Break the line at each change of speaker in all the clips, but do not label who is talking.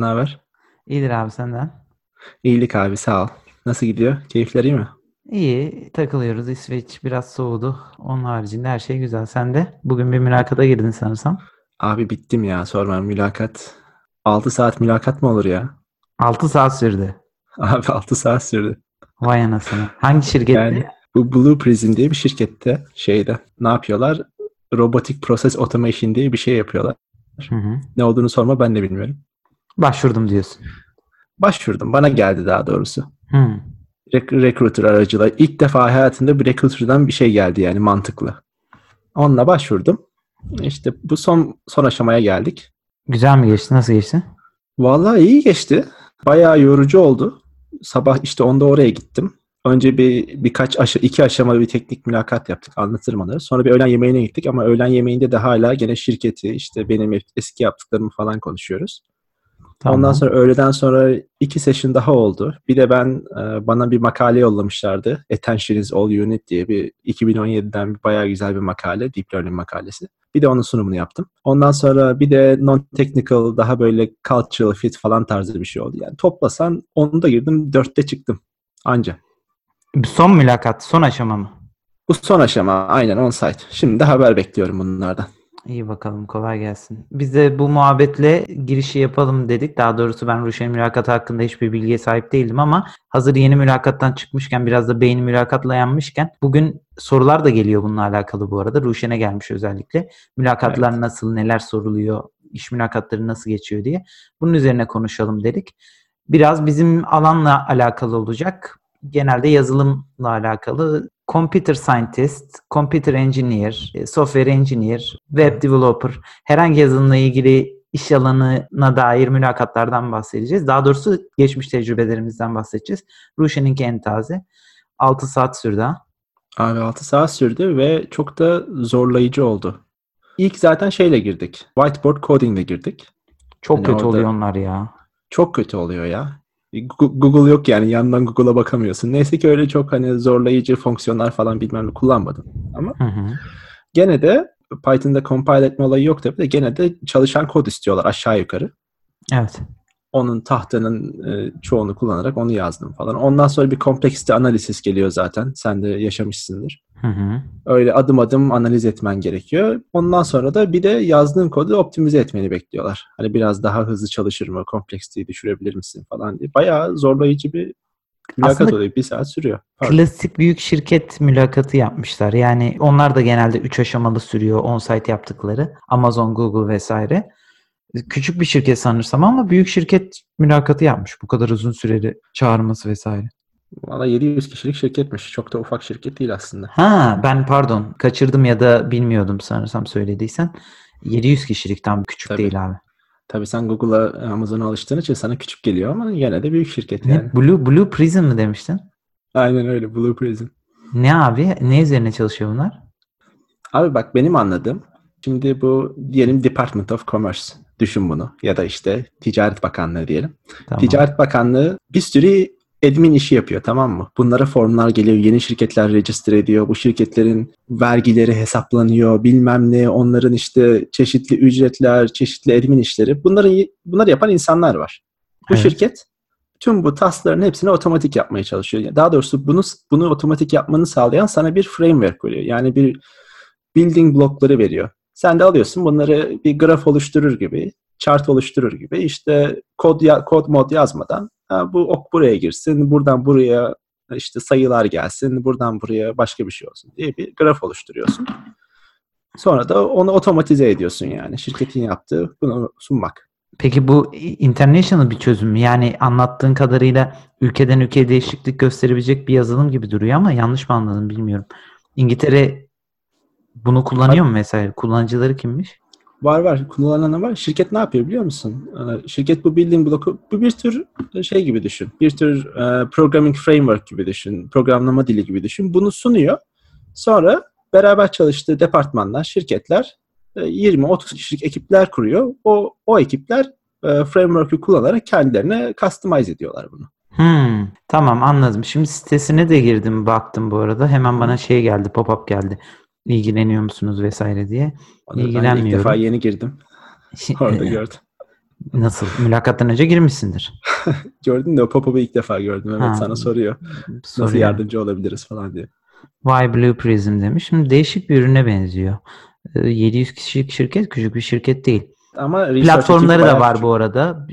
Ne haber?
İyidir abi senden.
İyilik abi, sağ ol. Nasıl gidiyor? Keyifler iyi mi?
İyi, takılıyoruz. İsveç biraz soğudu. Onun haricinde her şey güzel. Sen de bugün bir mülakata girdin sanırsam.
Abi bittim ya, sorma mülakat. 6 saat mülakat mı olur ya?
6 saat sürdü.
Abi 6 saat sürdü.
Vay anasını. Hangi şirketti?
Yani bu Blue Prism diye bir şirkette şeyde ne yapıyorlar? Robotic Process Automation diye bir şey yapıyorlar.
Hı hı.
Ne olduğunu sorma ben de bilmiyorum.
Başvurdum diyorsun.
Başvurdum. Bana geldi daha doğrusu.
Hı.
Rec- recruiter aracılığıyla. İlk defa hayatımda bir recruiter'dan bir şey geldi yani mantıklı. Onunla başvurdum. İşte bu son son aşamaya geldik.
Güzel mi geçti? Nasıl geçti?
Vallahi iyi geçti. Bayağı yorucu oldu. Sabah işte onda oraya gittim. Önce bir birkaç aşa, iki aşamalı bir teknik mülakat yaptık. Anlatırım onları. Sonra bir öğlen yemeğine gittik ama öğlen yemeğinde de hala gene şirketi, işte benim eski yaptıklarımı falan konuşuyoruz.
Tamam.
Ondan sonra öğleden sonra iki session daha oldu. Bir de ben e, bana bir makale yollamışlardı. Attention is all you need diye bir 2017'den bayağı güzel bir makale. Deep Learning makalesi. Bir de onun sunumunu yaptım. Ondan sonra bir de non-technical daha böyle cultural fit falan tarzı bir şey oldu. Yani toplasan onu da girdim dörtte çıktım. Anca.
Son mülakat, son aşama mı?
Bu son aşama aynen on site. Şimdi de haber bekliyorum bunlardan.
İyi bakalım kolay gelsin. Biz de bu muhabbetle girişi yapalım dedik. Daha doğrusu ben Ruşen mülakatı hakkında hiçbir bilgiye sahip değildim ama hazır yeni mülakattan çıkmışken biraz da beyni mülakatla yanmışken bugün sorular da geliyor bununla alakalı bu arada. Ruşen'e gelmiş özellikle. Mülakatlar
Evet.
nasıl, neler soruluyor, iş mülakatları nasıl geçiyor diye. Bunun üzerine konuşalım dedik. Biraz bizim alanla alakalı olacak. Genelde yazılımla alakalı computer scientist, computer engineer, e, software engineer, web developer, herhangi yazılımla ilgili iş alanına dair mülakatlardan bahsedeceğiz. Daha doğrusu geçmiş tecrübelerimizden bahsedeceğiz. Ruşen'inki en taze. 6 saat sürdü ha.
Abi 6 saat sürdü ve çok da zorlayıcı oldu. İlk zaten şeyle girdik. Whiteboard coding ile girdik.
Çok
Hani
kötü oluyor onlar ya.
Çok kötü oluyor ya. Google yok yani yandan Google'a bakamıyorsun. Neyse ki öyle çok hani zorlayıcı fonksiyonlar falan bilmem ne kullanmadım. Ama
Hı hı.
gene de Python'da compile etme olayı yok tabii de gene de çalışan kod istiyorlar aşağı yukarı.
Evet.
Onun tahtanın e, çoğunu kullanarak onu yazdım falan. Ondan sonra bir complexity analisis geliyor zaten. Sen de yaşamışsındır.
Hı hı.
Öyle adım adım analiz etmen gerekiyor. Ondan sonra da bir de yazdığın kodu optimize etmeni bekliyorlar. Hani biraz daha hızlı çalışır mı, kompleksiteyi düşürebilir misin falan diye. Bayağı zorlayıcı bir mülakat
Aslında-
oluyor. Bir saat sürüyor. Pardon.
Klasik büyük şirket mülakatı yapmışlar. Yani onlar da genelde 3 aşamalı sürüyor on-site yaptıkları. Amazon, Google vesaire. Küçük bir şirket sanırsam ama büyük şirket mülakatı yapmış. Bu kadar uzun süreli çağırması vesaire.
Valla 700 kişilik şirketmiş. Çok da ufak şirket değil aslında.
Ha ben pardon kaçırdım ya da bilmiyordum sanırsam söylediysen. 700 kişilik tam küçük
Tabii.
değil abi.
Tabii sen Google'a, Amazon'a alıştığın için sana küçük geliyor ama yine de büyük şirket
Ne?
yani.
Blue, Blue Prism mi demiştin?
Aynen öyle. Blue Prism.
Ne abi? Ne üzerine çalışıyor bunlar?
Abi bak benim anladığım şimdi bu diyelim Department of Commerce düşün bunu ya da işte Ticaret Bakanlığı diyelim.
Tamam.
Ticaret Bakanlığı bir sürü admin işi yapıyor tamam mı? Bunlara formlar geliyor, yeni şirketler register ediyor. Bu şirketlerin vergileri hesaplanıyor, bilmem ne, onların işte çeşitli ücretler, çeşitli admin işleri. Bunları bunları yapan insanlar var. Bu
Evet.
şirket tüm bu taskların hepsini otomatik yapmaya çalışıyor. Daha doğrusu bunu bunu otomatik yapmanı sağlayan sana bir framework veriyor. Yani bir building blokları veriyor. Sen de alıyorsun bunları bir graf oluşturur gibi, chart oluşturur gibi işte kod ya, kod mod yazmadan bu ok buraya girsin, buradan buraya işte sayılar gelsin, buradan buraya başka bir şey olsun diye bir graf oluşturuyorsun. Sonra da onu otomatize ediyorsun yani. Şirketin yaptığı bunu sunmak.
Peki bu international bir çözüm mü? Yani anlattığın kadarıyla ülkeden ülkeye değişiklik gösterebilecek bir yazılım gibi duruyor ama yanlış mı anladım bilmiyorum. İngiltere bunu kullanıyor mu mesela? Kullanıcıları kimmiş?
Var var. Kullananı var. Şirket ne yapıyor biliyor musun? Ee, Şirket bu building bloku bu bir tür şey gibi düşün. Bir tür e, programming framework gibi düşün. Programlama dili gibi düşün. Bunu sunuyor. Sonra beraber çalıştığı departmanlar, şirketler e, 20-30 kişilik ekipler kuruyor. O o ekipler e, framework'ü kullanarak kendilerine customize ediyorlar bunu.
Hmm, tamam anladım. Şimdi sitesine de girdim baktım bu arada. Hemen bana şey geldi pop-up geldi. İlgileniyor musunuz vesaire diye.
Ben de ilk
İlgilenmiyorum.
defa yeni girdim. Orada gördüm.
Nasıl? Mülakattan önce girmişsindir.
Gördün de o pop-up'ı ilk defa gördüm. Evet
Ha.
sana soruyor. Nasıl
Soruyor.
yardımcı olabiliriz falan diye.
Why Blue Prism demiş. Şimdi değişik bir ürüne benziyor. Ee, 700 kişilik şirket küçük bir şirket değil.
Ama
Platformları da var
küçük.
bu arada.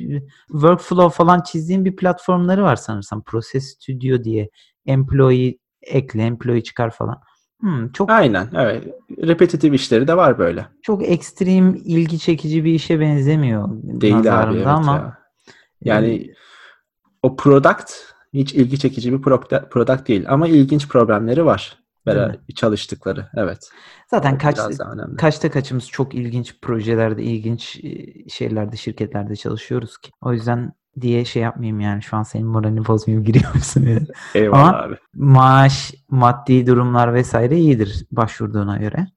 Workflow falan çizdiğim bir platformları var sanırsam. Process Studio diye. Employee ekle, employee çıkar falan. Hmm, çok
Aynen evet. Repetitif işleri de var böyle.
çok ekstrem, ilgi çekici bir işe benzemiyor
Değil abi evet
ama
ya. Yani o product hiç ilgi çekici bir product, değil ama ilginç problemleri var. Böyle çalıştıkları. Evet.
zaten
O
kaç kaçta kaçımız çok ilginç projelerde, ilginç e, şeylerde, şirketlerde çalışıyoruz ki. O yüzden diye şey yapmayayım yani şu an senin moralini bozmayayım giriyormuşsun. ya.
Eyvallah
Ama-
abi.
Maaş, maddi durumlar vesaire iyidir başvurduğuna göre.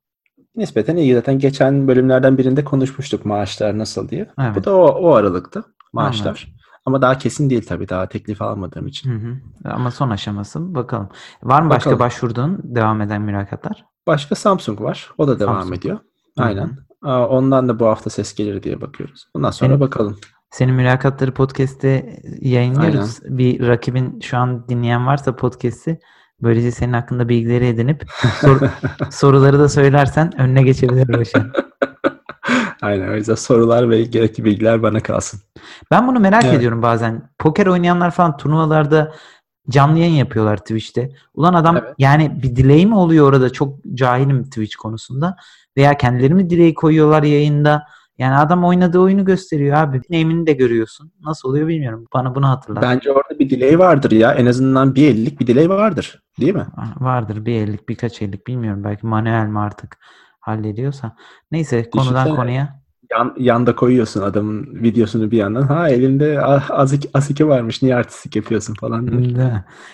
Nispeten iyi. Zaten geçen bölümlerden birinde konuşmuştuk maaşlar nasıl diye. Bu
Evet.
da o, o aralıkta maaşlar. Ama daha kesin değil tabii. Daha teklif almadığım için.
Hı hı. Ama son aşaması bakalım. Var mı başka
Bakalım.
başvurduğun devam eden mülakatlar?
Başka Samsung var. O da devam
Samsung.
ediyor.
Hı hı.
Aynen. Aa, Ondan da bu hafta ses gelir diye bakıyoruz. Bundan sonra
Benim-
bakalım.
Senin mülakatları podcast'te yayınlıyoruz. Bir rakibin şu an dinleyen varsa podcast'i böylece senin hakkında bilgileri edinip sor- soruları da söylersen önüne geçebilir Roşen.
Aynen. O yüzden sorular ve gerekli bilgiler bana kalsın.
Ben bunu merak
Evet.
ediyorum bazen. Poker oynayanlar falan turnuvalarda canlı yayın yapıyorlar Twitch'te. Ulan adam
Evet.
yani bir delay mi oluyor orada? Çok cahilim Twitch konusunda. Veya kendileri mi delay koyuyorlar yayında? Yani adam oynadığı oyunu gösteriyor abi. Name'ini de görüyorsun. Nasıl oluyor bilmiyorum. Bana bunu hatırlat.
Bence orada bir delay vardır ya. En azından bir ellik bir delay vardır. Değil mi?
Vardır bir ellik birkaç ellik bilmiyorum. Belki manuel mi artık hallediyorsa. Neyse konudan
Düşünsene.
konuya.
Yan, yanda koyuyorsun adamın videosunu bir yandan. Ha elinde az az iki varmış. Niye artistik yapıyorsun falan?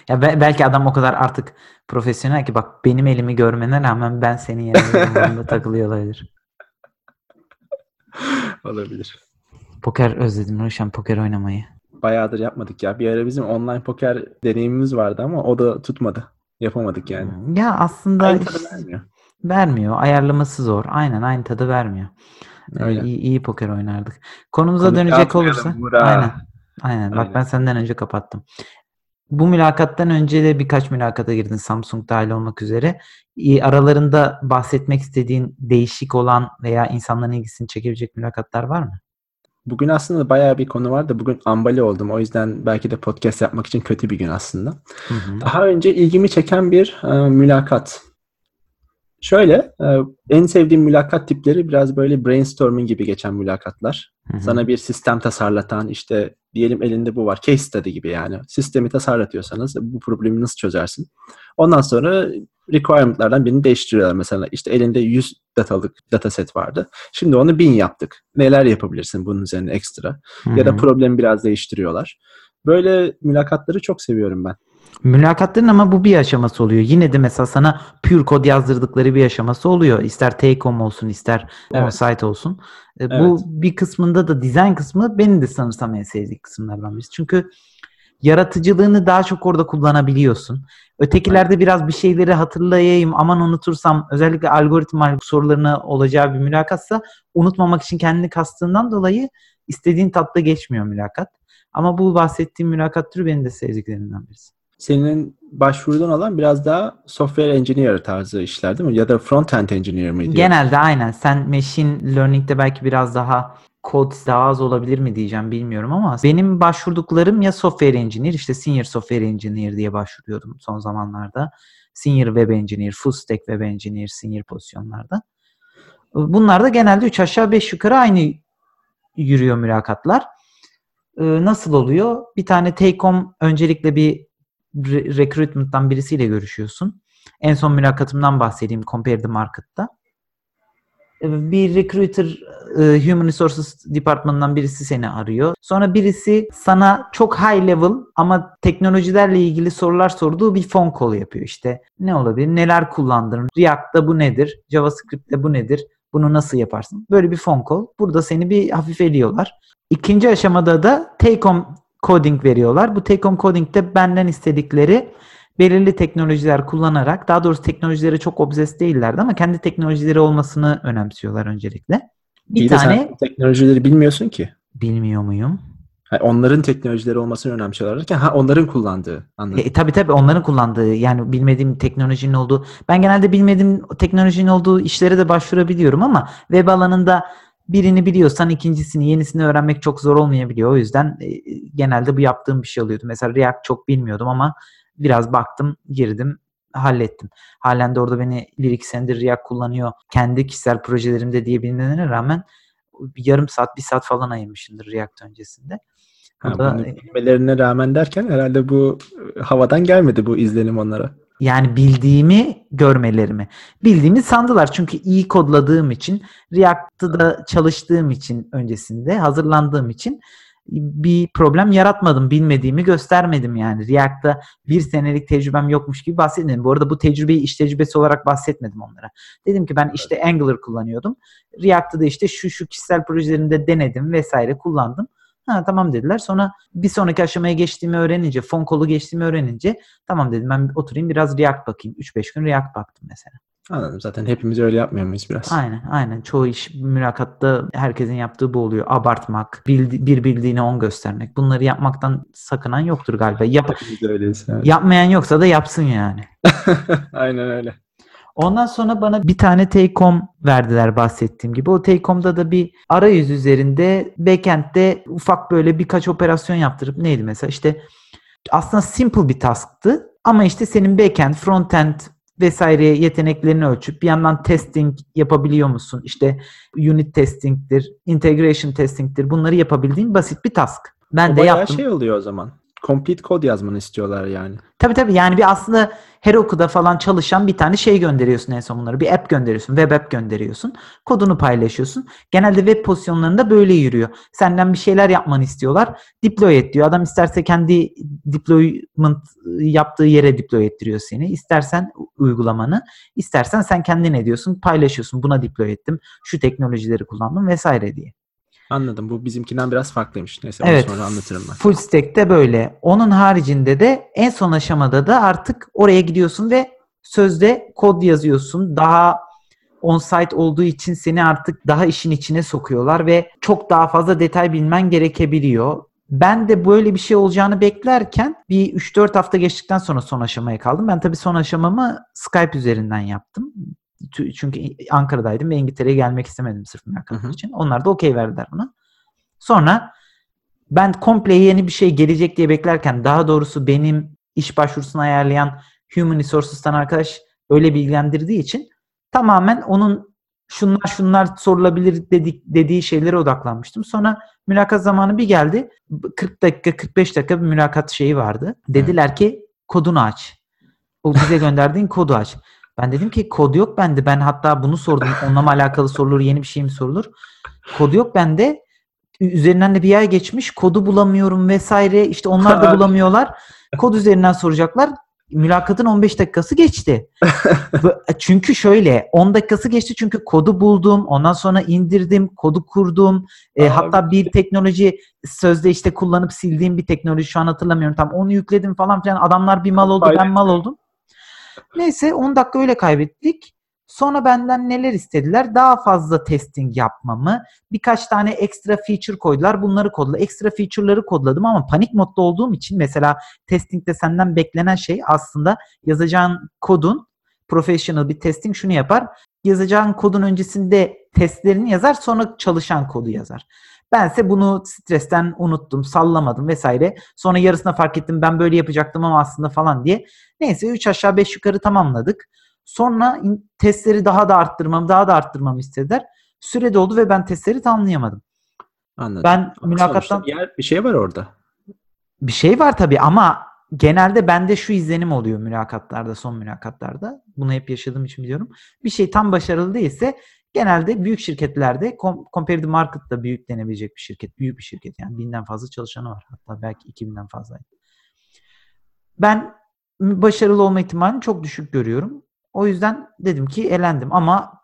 Ya be- belki adam o kadar artık profesyonel ki bak benim elimi görmene rağmen ben senin yerine takılıyor olabilir.
Olabilir.
Poker özledim Ruşen poker oynamayı.
Bayağıdır yapmadık ya. Bir ara bizim online poker deneyimimiz vardı ama o da tutmadı. Yapamadık yani.
Ya aslında
Aynı tadı vermiyor.
vermiyor. Ayarlaması zor. Aynen aynı tadı vermiyor. Ee,
Öyle.
iyi, iyi poker oynardık. Konumuza
Konuyu
dönecek olursa.
Burak.
Aynen. Aynen. Bak
Aynen.
ben senden önce kapattım. Bu mülakattan önce de birkaç mülakata girdin Samsung dahil olmak üzere. Aralarında bahsetmek istediğin değişik olan veya insanların ilgisini çekebilecek mülakatlar var mı?
Bugün aslında bayağı bir konu var da bugün ambali oldum. O yüzden belki de podcast yapmak için kötü bir gün aslında.
Hı hı.
Daha önce ilgimi çeken bir e, mülakat. Şöyle, e, en sevdiğim mülakat tipleri biraz böyle brainstorming gibi geçen mülakatlar.
Hı hı.
Sana bir sistem tasarlatan, işte diyelim elinde bu var, case study gibi yani. Sistemi tasarlatıyorsanız bu problemi nasıl çözersin? Ondan sonra requirement'lardan birini değiştiriyorlar. Mesela işte elinde 100 datalık dataset vardı. Şimdi onu 1000 yaptık. Neler yapabilirsin bunun üzerine ekstra?
Hı
Ya da problemi biraz değiştiriyorlar. Böyle mülakatları çok seviyorum ben.
Mülakatların ama bu bir aşaması oluyor. Yine de mesela sana pure kod yazdırdıkları bir aşaması oluyor. İster take home olsun ister
Evet.
on-site olsun. E, Bu bir kısmında da design kısmı benim de sanırsam en sevdiğim kısımlardan birisi. Çünkü yaratıcılığını daha çok orada kullanabiliyorsun. Ötekilerde biraz bir şeyleri hatırlayayım aman unutursam özellikle algoritma sorularına olacağı bir mülakatsa unutmamak için kendini kastığından dolayı istediğin tatlı geçmiyor mülakat. Ama bu bahsettiğim mülakat türü benim de sevdiklerimden birisi.
Senin başvurduğun alan biraz daha software engineer tarzı işler değil mi? Ya da front-end engineer miydi?
Genelde aynen. Sen machine learning'de belki biraz daha kod daha az olabilir mi diyeceğim bilmiyorum ama benim başvurduklarım ya software engineer işte senior software engineer diye başvuruyordum son zamanlarda. Senior web engineer, full stack web engineer, senior pozisyonlarda. Bunlar da genelde 3 aşağı 5 yukarı aynı yürüyor mülakatlar. Ee, Nasıl oluyor? Bir tane take home öncelikle bir re- recruitment'tan birisiyle görüşüyorsun. En son mülakatımdan bahsedeyim Compare the Market'ta. Ee, Bir recruiter e, Human Resources Department'dan birisi seni arıyor. Sonra birisi sana çok high level ama teknolojilerle ilgili sorular sorduğu bir phone call yapıyor. İşte ne olabilir? Neler kullandın? React'ta bu nedir? JavaScript'te bu nedir? Bunu nasıl yaparsın? Böyle bir phone call. Burada seni bir hafif eliyorlar. İkinci aşamada da take home coding veriyorlar. Bu take home coding'de benden istedikleri belirli teknolojiler kullanarak daha doğrusu teknolojilere çok obses değillerdi ama kendi teknolojileri olmasını önemsiyorlar öncelikle. Bir
İyi
tane
sen teknolojileri bilmiyorsun ki.
bilmiyor muyum?
Ha, onların teknolojileri olmasını önemsiyorlarken ha onların kullandığı anladım.
E, tabii tabii onların kullandığı yani bilmediğim teknolojinin olduğu ben genelde bilmediğim teknolojinin olduğu işlere de başvurabiliyorum ama web alanında birini biliyorsan ikincisini yenisini öğrenmek çok zor olmayabiliyor. O yüzden e, genelde bu yaptığım bir şey oluyordu. Mesela React çok bilmiyordum ama biraz baktım girdim hallettim. Halen de orada beni bir iki senedir React kullanıyor. Kendi kişisel projelerimde diye bilmelerine rağmen yarım saat bir saat falan ayırmışımdır React öncesinde.
Ha,
Bu da-
bunu bilmelerine rağmen derken herhalde bu e, havadan gelmedi bu izlenim onlara.
Yani bildiğimi görmelerimi. Bildiğimi sandılar çünkü iyi kodladığım için, React'ta çalıştığım için öncesinde, hazırlandığım için bir problem yaratmadım. Bilmediğimi göstermedim yani. React'ta bir senelik tecrübem yokmuş gibi bahsetmedim. Bu arada bu tecrübeyi iş tecrübesi olarak bahsetmedim onlara. Dedim ki ben işte Angular kullanıyordum. React'ta da işte şu şu kişisel projelerimde denedim vesaire kullandım. Ha tamam dediler. Sonra bir sonraki aşamaya geçtiğimi öğrenince, phone call'u geçtiğimi öğrenince tamam dedim ben oturayım biraz React bakayım. 3-5 gün React baktım mesela.
Anladım. Zaten hepimiz öyle yapmıyor muyuz biraz?
Aynen aynen. Çoğu iş mülakatta herkesin yaptığı bu oluyor. Abartmak, bildi- bir bildiğini on göstermek. Bunları yapmaktan sakınan yoktur galiba. Yap
öyleyiz. evet.
yapmayan yoksa da yapsın yani.
Aynen öyle.
Ondan sonra bana bir tane take-home verdiler bahsettiğim gibi. O take-home'da da bir arayüz üzerinde backend'de ufak böyle birkaç operasyon yaptırıp neydi mesela işte aslında simple bir tasktı ama işte senin backend, frontend vesaire yeteneklerini ölçüp bir yandan testing yapabiliyor musun? İşte unit testing'tir, integration testing'tir. Bunları yapabildiğin basit bir task. Ben
O
de yaptım.
şey oluyor o zaman. Complete kod yazmanı istiyorlar yani.
Tabii tabii yani bir aslında Heroku'da falan çalışan bir tane şey gönderiyorsun en son bunları. Bir app gönderiyorsun. Web app gönderiyorsun. Kodunu paylaşıyorsun. Genelde web pozisyonlarında böyle yürüyor. Senden bir şeyler yapmanı istiyorlar. Deploy et diyor. Adam isterse kendi deployment yaptığı yere deploy ettiriyor seni. İstersen uygulamanı. istersen sen kendin ediyorsun. Paylaşıyorsun. Buna deploy ettim. Şu teknolojileri kullandım vesaire diye.
Anladım. Bu bizimkinden biraz farklıymış. Neyse
Evet.
sonra anlatırım ben.
Full stack'te böyle. Onun haricinde de en son aşamada da artık oraya gidiyorsun ve sözde kod yazıyorsun. Daha on-site olduğu için seni artık daha işin içine sokuyorlar ve çok daha fazla detay bilmen gerekebiliyor. Ben de böyle bir şey olacağını beklerken bir 3-4 hafta geçtikten sonra son aşamaya kaldım. Ben tabii son aşamamı Skype üzerinden yaptım. Çünkü Ankara'daydım ve İngiltere'ye gelmek istemedim sırf mülakat için. Onlar da okey verdiler buna. Sonra ben komple yeni bir şey gelecek diye beklerken daha doğrusu benim iş başvurusunu ayarlayan Human Resources'tan arkadaş öyle bilgilendirdiği için tamamen onun şunlar şunlar sorulabilir dedik, dediği şeylere odaklanmıştım. Sonra mülakat zamanı bir geldi. 40 dakika 45 dakika bir mülakat şeyi vardı. Dediler ki kodunu aç. O bize gönderdiğin kodu aç. Ben dedim ki kod yok bende. Ben hatta bunu sordum. Onunla mı alakalı sorulur, yeni bir şey mi sorulur? Kod yok bende. Üzerinden de bir ay geçmiş. Kodu bulamıyorum vesaire. İşte onlar da bulamıyorlar. Kod üzerinden soracaklar. Mülakatın 15 dakikası geçti. Ve- çünkü şöyle 10 dakikası geçti çünkü kodu buldum. Ondan sonra indirdim, kodu kurdum. E, hatta bir teknoloji sözde işte kullanıp sildiğim bir teknoloji şu an hatırlamıyorum. Tam onu yükledim falan filan. Adamlar bir mal oldu, ben mal oldum. Neyse 10 dakika öyle kaybettik. Sonra benden neler istediler? Daha fazla testing yapmamı. Birkaç tane ekstra feature koydular. Bunları kodla. Ekstra feature'ları kodladım ama panik modda olduğum için mesela testingde senden beklenen şey aslında yazacağın kodun professional bir testing şunu yapar. Yazacağın kodun öncesinde testlerini yazar sonra çalışan kodu yazar. Bense bunu stresten unuttum, sallamadım vesaire. Sonra yarısına fark ettim ben böyle yapacaktım ama aslında falan diye. Neyse 3 aşağı 5 yukarı tamamladık. Sonra testleri daha da arttırmam, daha da arttırmamı istediler. Süre doldu ve ben testleri tamamlayamadım.
Anladım.
Ben
Ama
mülakattan
bir, yer, bir şey var orada.
bir şey var tabii ama genelde bende şu izlenim oluyor mülakatlarda, son mülakatlarda. Bunu hep yaşadığım için biliyorum. Bir şey tam başarılı değilse genelde büyük şirketlerde Com- Comparative Market'ta büyük denebilecek bir şirket. Büyük bir şirket yani binden fazla çalışanı var. Hatta belki 2000'den fazla. Ben başarılı olma ihtimalini çok düşük görüyorum. O yüzden dedim ki elendim ama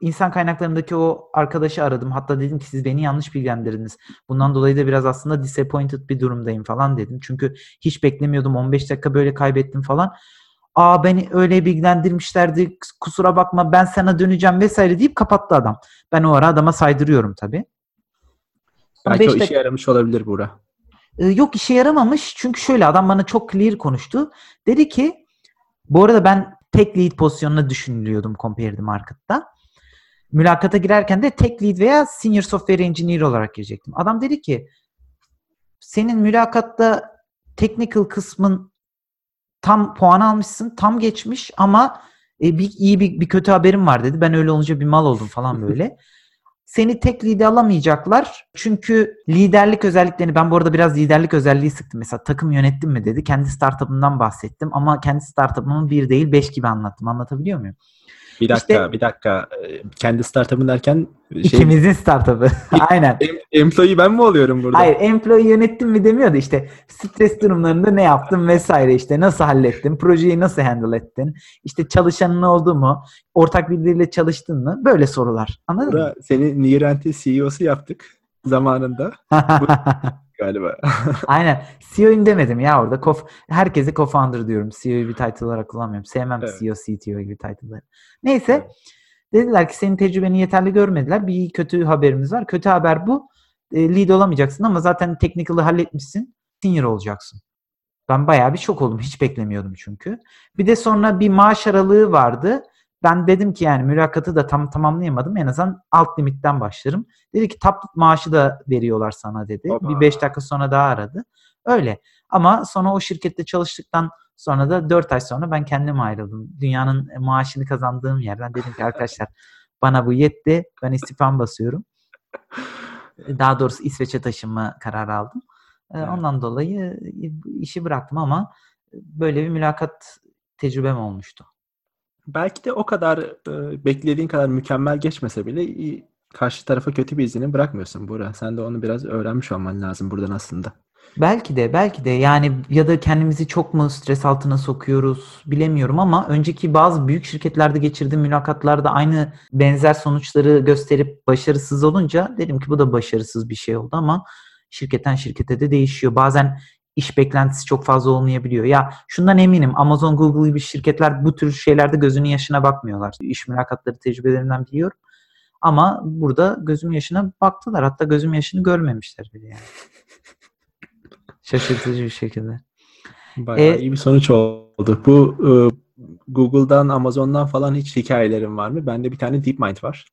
insan kaynaklarındaki o arkadaşı aradım. Hatta dedim ki siz beni yanlış bilgilendirdiniz. Bundan dolayı da biraz aslında disappointed bir durumdayım falan dedim. Çünkü hiç beklemiyordum. 15 dakika böyle kaybettim falan. Aa beni öyle bilgilendirmişlerdi kusura bakma ben sana döneceğim vesaire deyip kapattı adam. Ben o ara adama saydırıyorum tabii.
Belki
Beş
o işe
dak-
yaramış olabilir Buğra.
Ee, yok işe yaramamış çünkü şöyle adam bana çok clear konuştu. Dedi ki bu arada ben tek lead pozisyonuna düşünülüyordum Compared Market'ta. Mülakata girerken de tek lead veya senior software engineer olarak girecektim. Adam dedi ki senin mülakatta technical kısmın tam puan almışsın, tam geçmiş ama e, bir iyi bir, bir kötü haberim var dedi. Ben öyle olunca bir mal oldum falan böyle. Seni tek lead'e alamayacaklar. Çünkü liderlik özelliklerini ben bu arada biraz liderlik özelliği sıktım. Mesela takım yönettim mi dedi. Kendi startup'ımdan bahsettim ama kendi startup'ımın bir değil beş gibi anlattım. Anlatabiliyor muyum?
Bir dakika,
İşte-
bir dakika. Kendi startup'ın derken şey,
İkimizin startup'ı. Aynen.
em- employee ben mi oluyorum burada?
Hayır employee yönettim mi demiyordu işte stres durumlarında ne yaptın vesaire işte nasıl hallettin, projeyi nasıl handle ettin, işte çalışanın oldu mu, ortak birileriyle çalıştın mı böyle sorular anladın mı?
Buğra, seni Nirent'i CEO'su yaptık zamanında galiba.
Aynen CEO'yum demedim ya orada Kof herkese co-founder diyorum CEO'yu bir title olarak kullanmıyorum sevmem
Evet.
CEO, CTO gibi title'ları. Neyse dediler ki senin tecrübeni yeterli görmediler bir kötü haberimiz var kötü haber bu E, lead olamayacaksın ama zaten technical'ı halletmişsin senior olacaksın. Ben bayağı bir şok oldum. Hiç beklemiyordum çünkü. Bir de sonra bir maaş aralığı vardı. Ben dedim ki yani mülakatı da tam tamamlayamadım. En azından alt limitten başlarım. Dedi ki top maaşı da veriyorlar sana dedi.
Oba.
Bir 5 dakika sonra daha aradı. Öyle. Ama sonra o şirkette çalıştıktan sonra da 4 ay sonra ben kendim ayrıldım. Dünyanın maaşını kazandığım yerden dedim ki arkadaşlar bana bu yetti. Ben istifam basıyorum. Daha doğrusu İsveç'e taşınma kararı aldım. Ee,
Evet.
Ondan dolayı e, işi bıraktım ama böyle bir mülakat tecrübem olmuştu.
Belki de o kadar e, beklediğin kadar mükemmel geçmese bile iyi- karşı tarafa kötü bir izlenim bırakmıyorsun Buğra. Sen de onu biraz öğrenmiş olman lazım buradan aslında.
Belki de belki de yani ya da kendimizi çok mu stres altına sokuyoruz bilemiyorum ama önceki bazı büyük şirketlerde geçirdiğim mülakatlarda aynı benzer sonuçları gösterip başarısız olunca dedim ki bu da başarısız bir şey oldu ama şirketten şirkete de değişiyor. Bazen iş beklentisi çok fazla olmayabiliyor. Ya şundan eminim Amazon, Google gibi şirketler bu tür şeylerde gözünün yaşına bakmıyorlar. İş mülakatları tecrübelerinden biliyorum. Ama burada gözüm yaşına baktılar. Hatta gözüm yaşını görmemişler bile yani. Şaşırtıcı bir şekilde.
Bayağı
E-
iyi bir sonuç oldu. Bu e, Google'dan, Amazon'dan falan hiç hikayelerin var mı? Bende bir tane DeepMind var.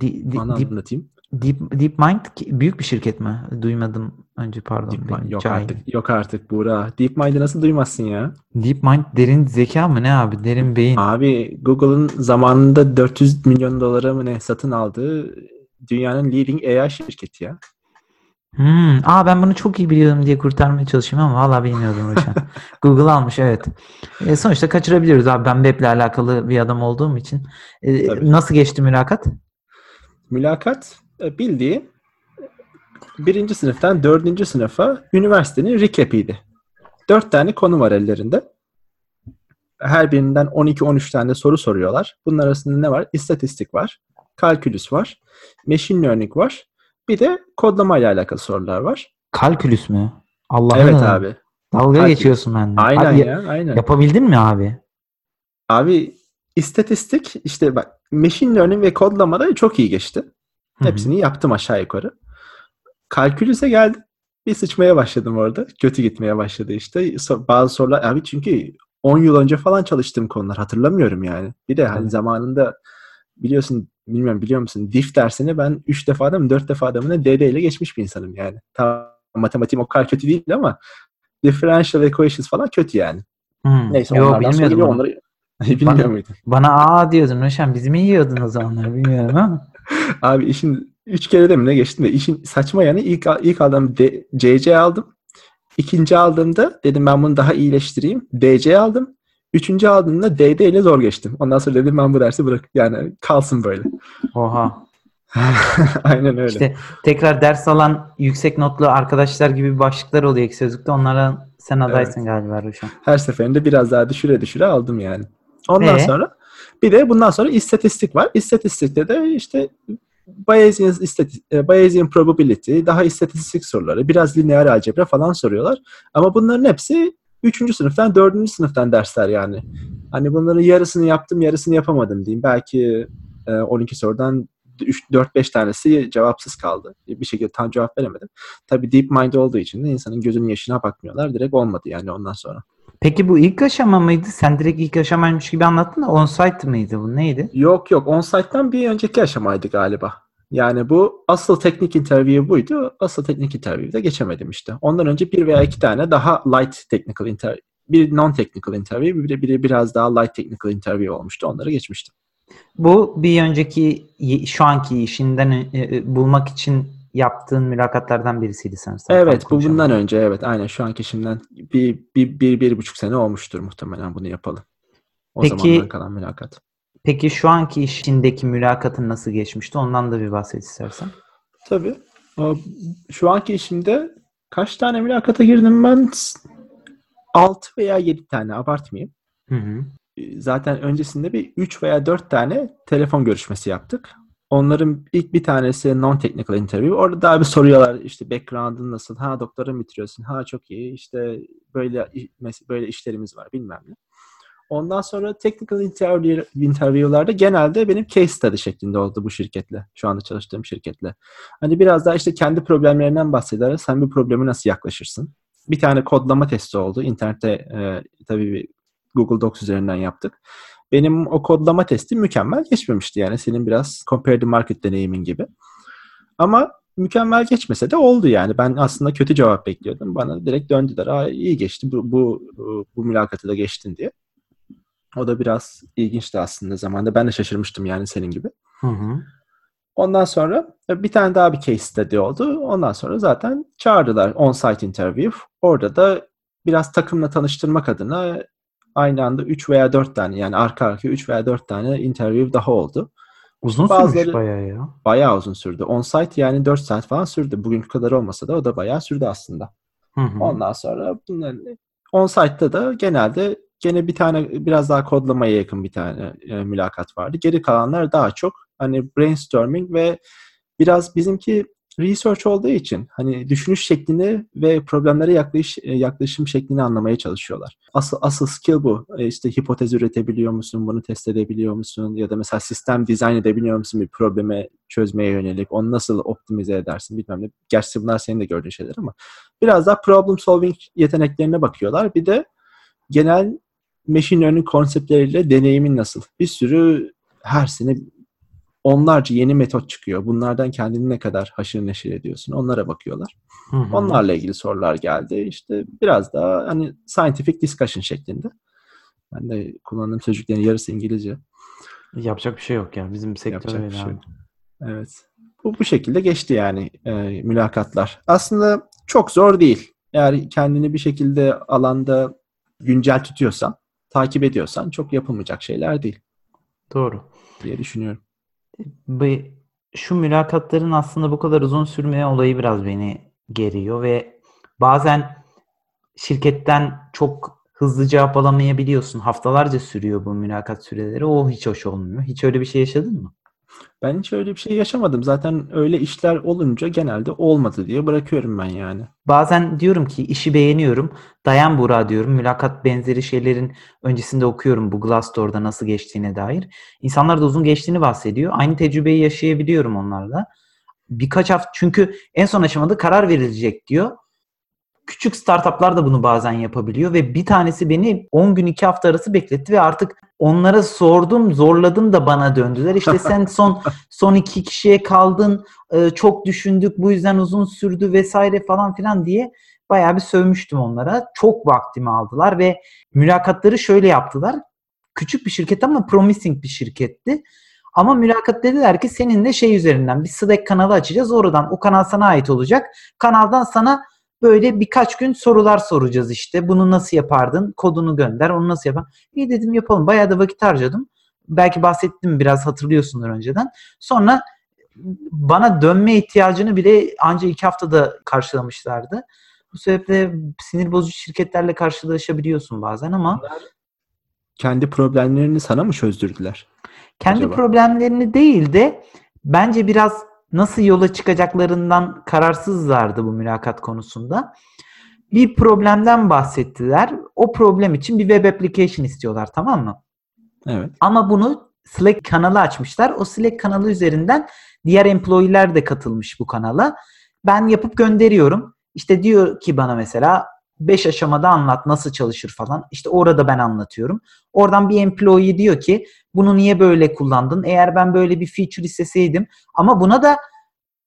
Di- di-
Onu
Deep,
anlatayım.
Deep, DeepMind büyük bir şirket mi? Duymadım önce pardon.
DeepMind yok
cahilim.
artık. Yok artık Buğra. DeepMind'i nasıl duymazsın ya?
DeepMind derin zeka mı ne abi? Derin beyin.
Abi Google'ın zamanında 400 milyon dolara mı ne satın aldığı dünyanın leading AI şirketi ya.
Hmm. Aa ben bunu çok iyi biliyorum diye kurtarmaya çalışıyorum ama valla bilmiyordum Ruşen. Google almış evet. E, sonuçta kaçırabiliyoruz abi. Ben weble alakalı bir adam olduğum için. E,
Tabii.
nasıl geçti mülakat?
Mülakat bildiğin birinci sınıftan dördüncü sınıfa üniversitenin recap'iydi. Dört tane konu var ellerinde. Her birinden 12-13 tane soru soruyorlar. Bunun arasında ne var? İstatistik var, kalkülüs var, machine learning var. Bir de kodlamayla alakalı sorular var.
Kalkülüs mü? Allah'ım.
Evet abi.
Dalga
Kalkülüs.
geçiyorsun benden.
Aynen
Abi,
ya, aynen.
Yapabildin mi abi?
Abi istatistik işte bak machine learning ve kodlamada çok iyi geçti. Hepsini yaptım aşağı yukarı. Kalkülüse geldim. Bir sıçmaya başladım orada. Kötü gitmeye başladı işte. Bazı sorular abi çünkü 10 yıl önce falan çalıştığım konular hatırlamıyorum yani. Bir de hani zamanında biliyorsun bilmiyorum biliyor musun diff dersini ben 3 defa da mı 4 defa da mı ne DD ile geçmiş bir insanım yani. Tamam matematiğim o kadar kötü değil ama differential equations falan kötü yani.
Hmm.
Neyse
Yo,
onlardan sonra onları bilmiyor
Bana-
muydun?
Bana aa diyordun Ruşen. Bizi mi yiyordun o zamanlar bilmiyorum ama.
Abi işin üç kere de mi ne geçtim de işin saçma yanı ilk ilk aldığım D- CC aldım. İkinci aldığımda dedim ben bunu daha iyileştireyim. DC aldım. Üçüncü aldığımda DD ile zor geçtim. Ondan sonra dedim ben bu dersi bırak. Yani kalsın böyle.
Oha.
Aynen öyle.
İşte tekrar ders alan yüksek notlu arkadaşlar gibi başlıklar oluyor ek sözlükte. Onlara sen adaysın galiba Ruşen.
Her seferinde biraz daha düşüre düşüre aldım yani. Ondan
Ee?
sonra bir de bundan sonra istatistik var. İstatistikte de işte Bayesian, e, Bayesian probability, daha istatistik soruları, biraz lineer algebra falan soruyorlar. Ama bunların hepsi üçüncü sınıftan dördüncü sınıftan dersler yani. Hani bunların yarısını yaptım yarısını yapamadım diyeyim. Belki e, 12 sorudan 4-5 tanesi cevapsız kaldı. Bir şekilde tam cevap veremedim. Tabii deep mind olduğu için de insanın gözünün yaşına bakmıyorlar. Direkt olmadı yani ondan sonra.
Peki bu ilk aşama mıydı? Sen direkt ilk aşamaymış gibi anlattın da on-site mıydı bu? Neydi?
Yok yok on-site'dan bir önceki aşamaydı galiba. Yani bu asıl teknik interview buydu. Asıl teknik interview'de geçemedim işte. Ondan önce bir veya iki tane daha light technical interview, bir non-technical interview, bir de biri biraz daha light technical interview olmuştu. Onları geçmiştim.
Bu bir önceki şu anki işinden e, e, bulmak için yaptığın mülakatlardan birisiydi sanırsam.
Evet bu bundan önce evet aynen şu anki işimden bir, bir, bir, bir buçuk sene olmuştur muhtemelen bunu yapalım. O
Peki,
zamandan kalan mülakat.
Peki şu anki işindeki mülakatın nasıl geçmişti? Ondan da bir bahset istersen.
Tabii. Şu anki işimde kaç tane mülakata girdim ben? 6 veya 7 tane abartmayayım.
Hı hı.
Zaten öncesinde bir 3 veya 4 tane telefon görüşmesi yaptık. Onların ilk bir tanesi non-technical interview. Orada daha bir soruyorlar işte background'ın nasıl? Ha doktora mı bitiriyorsun? Ha çok iyi. İşte böyle böyle işlerimiz var bilmem ne. Ondan sonra technical interview, interview'larda genelde benim case study şeklinde oldu bu şirketle. Şu anda çalıştığım şirketle. Hani biraz daha işte kendi problemlerinden bahseder. Sen bir problemi nasıl yaklaşırsın? Bir tane kodlama testi oldu. İnternette e, tabii Google Docs üzerinden yaptık. Benim o kodlama testi mükemmel geçmemişti. Yani senin biraz comparative market deneyimin gibi. Ama mükemmel geçmese de oldu yani. Ben aslında kötü cevap bekliyordum. Bana direkt döndüler. Aa, iyi geçti bu, bu, bu mülakatı da geçtin diye. O da biraz ilginçti aslında zamanda. Ben de şaşırmıştım yani senin gibi.
Hı hı.
Ondan sonra bir tane daha bir case study oldu. Ondan sonra zaten çağırdılar on-site interview. Orada da biraz takımla tanıştırmak adına aynı anda 3 veya 4 tane yani arka arkaya 3 veya 4 tane interview daha oldu.
Uzun Bazıları, sürmüş bayağı ya.
Bayağı uzun sürdü. On-site yani 4 saat falan sürdü. Bugünkü kadar olmasa da o da bayağı sürdü aslında.
Hı hı.
Ondan sonra on-site'da da genelde gene bir tane biraz daha kodlamaya yakın bir tane e, mülakat vardı. Geri kalanlar daha çok hani brainstorming ve biraz bizimki research olduğu için hani düşünüş şeklini ve problemlere yaklaşış, e, yaklaşım şeklini anlamaya çalışıyorlar. Asıl asıl skill bu. E işte hipotez üretebiliyor musun? Bunu test edebiliyor musun? Ya da mesela sistem dizayn edebiliyor musun bir probleme çözmeye yönelik? Onu nasıl optimize edersin bilmem ne. Gerçi bunlar senin de gördüğün şeyler ama biraz daha problem solving yeteneklerine bakıyorlar. Bir de genel machine learning konseptleriyle deneyimin nasıl? Bir sürü her sene onlarca yeni metot çıkıyor. Bunlardan kendini ne kadar haşır neşir ediyorsun? Onlara bakıyorlar.
Hı hı.
Onlarla ilgili sorular geldi. İşte biraz daha hani scientific discussion şeklinde. Ben de kullandığım sözcüklerin yarısı İngilizce.
Yapacak bir şey yok ya. Bizim sektör
Yapacak bir şey. Evet. Bu bu şekilde geçti yani e, mülakatlar. Aslında çok zor değil. Eğer kendini bir şekilde alanda güncel tutuyorsan, takip ediyorsan çok yapılmayacak şeyler değil.
Doğru.
diye düşünüyorum
şu mülakatların aslında bu kadar uzun sürmeye olayı biraz beni geriyor ve bazen şirketten çok hızlı cevap alamayabiliyorsun. Haftalarca sürüyor bu mülakat süreleri. O hiç hoş olmuyor. Hiç öyle bir şey yaşadın mı?
Ben hiç öyle bir şey yaşamadım. Zaten öyle işler olunca genelde olmadı diye bırakıyorum ben yani.
Bazen diyorum ki işi beğeniyorum. Dayan Burak diyorum. Mülakat benzeri şeylerin öncesinde okuyorum bu Glassdoor'da nasıl geçtiğine dair. İnsanlar da uzun geçtiğini bahsediyor. Aynı tecrübeyi yaşayabiliyorum onlarla. Birkaç hafta çünkü en son aşamada karar verilecek diyor. Küçük startuplar da bunu bazen yapabiliyor ve bir tanesi beni 10 gün 2 hafta arası bekletti ve artık onlara sordum, zorladım da bana döndüler. İşte sen son son iki kişiye kaldın, e, çok düşündük, bu yüzden uzun sürdü vesaire falan filan diye bayağı bir sövmüştüm onlara. Çok vaktimi aldılar ve mülakatları şöyle yaptılar. Küçük bir şirket ama promising bir şirketti. Ama mülakat dediler ki seninle şey üzerinden bir Slack kanalı açacağız. Oradan o kanal sana ait olacak. Kanaldan sana Böyle birkaç gün sorular soracağız işte. Bunu nasıl yapardın? Kodunu gönder. Onu nasıl yapar? İyi dedim yapalım. Bayağı da vakit harcadım. Belki bahsettim biraz hatırlıyorsundur önceden. Sonra bana dönme ihtiyacını bile ancak iki haftada karşılamışlardı. Bu sebeple sinir bozucu şirketlerle karşılaşabiliyorsun bazen ama
kendi problemlerini sana mı çözdürdüler?
Kendi acaba? problemlerini değil de bence biraz nasıl yola çıkacaklarından kararsızlardı bu mülakat konusunda. Bir problemden bahsettiler. O problem için bir web application istiyorlar tamam mı?
Evet.
Ama bunu Slack kanalı açmışlar. O Slack kanalı üzerinden diğer employee'ler de katılmış bu kanala. Ben yapıp gönderiyorum. İşte diyor ki bana mesela 5 aşamada anlat nasıl çalışır falan. İşte orada ben anlatıyorum. Oradan bir employee diyor ki bunu niye böyle kullandın? Eğer ben böyle bir feature isteseydim ama buna da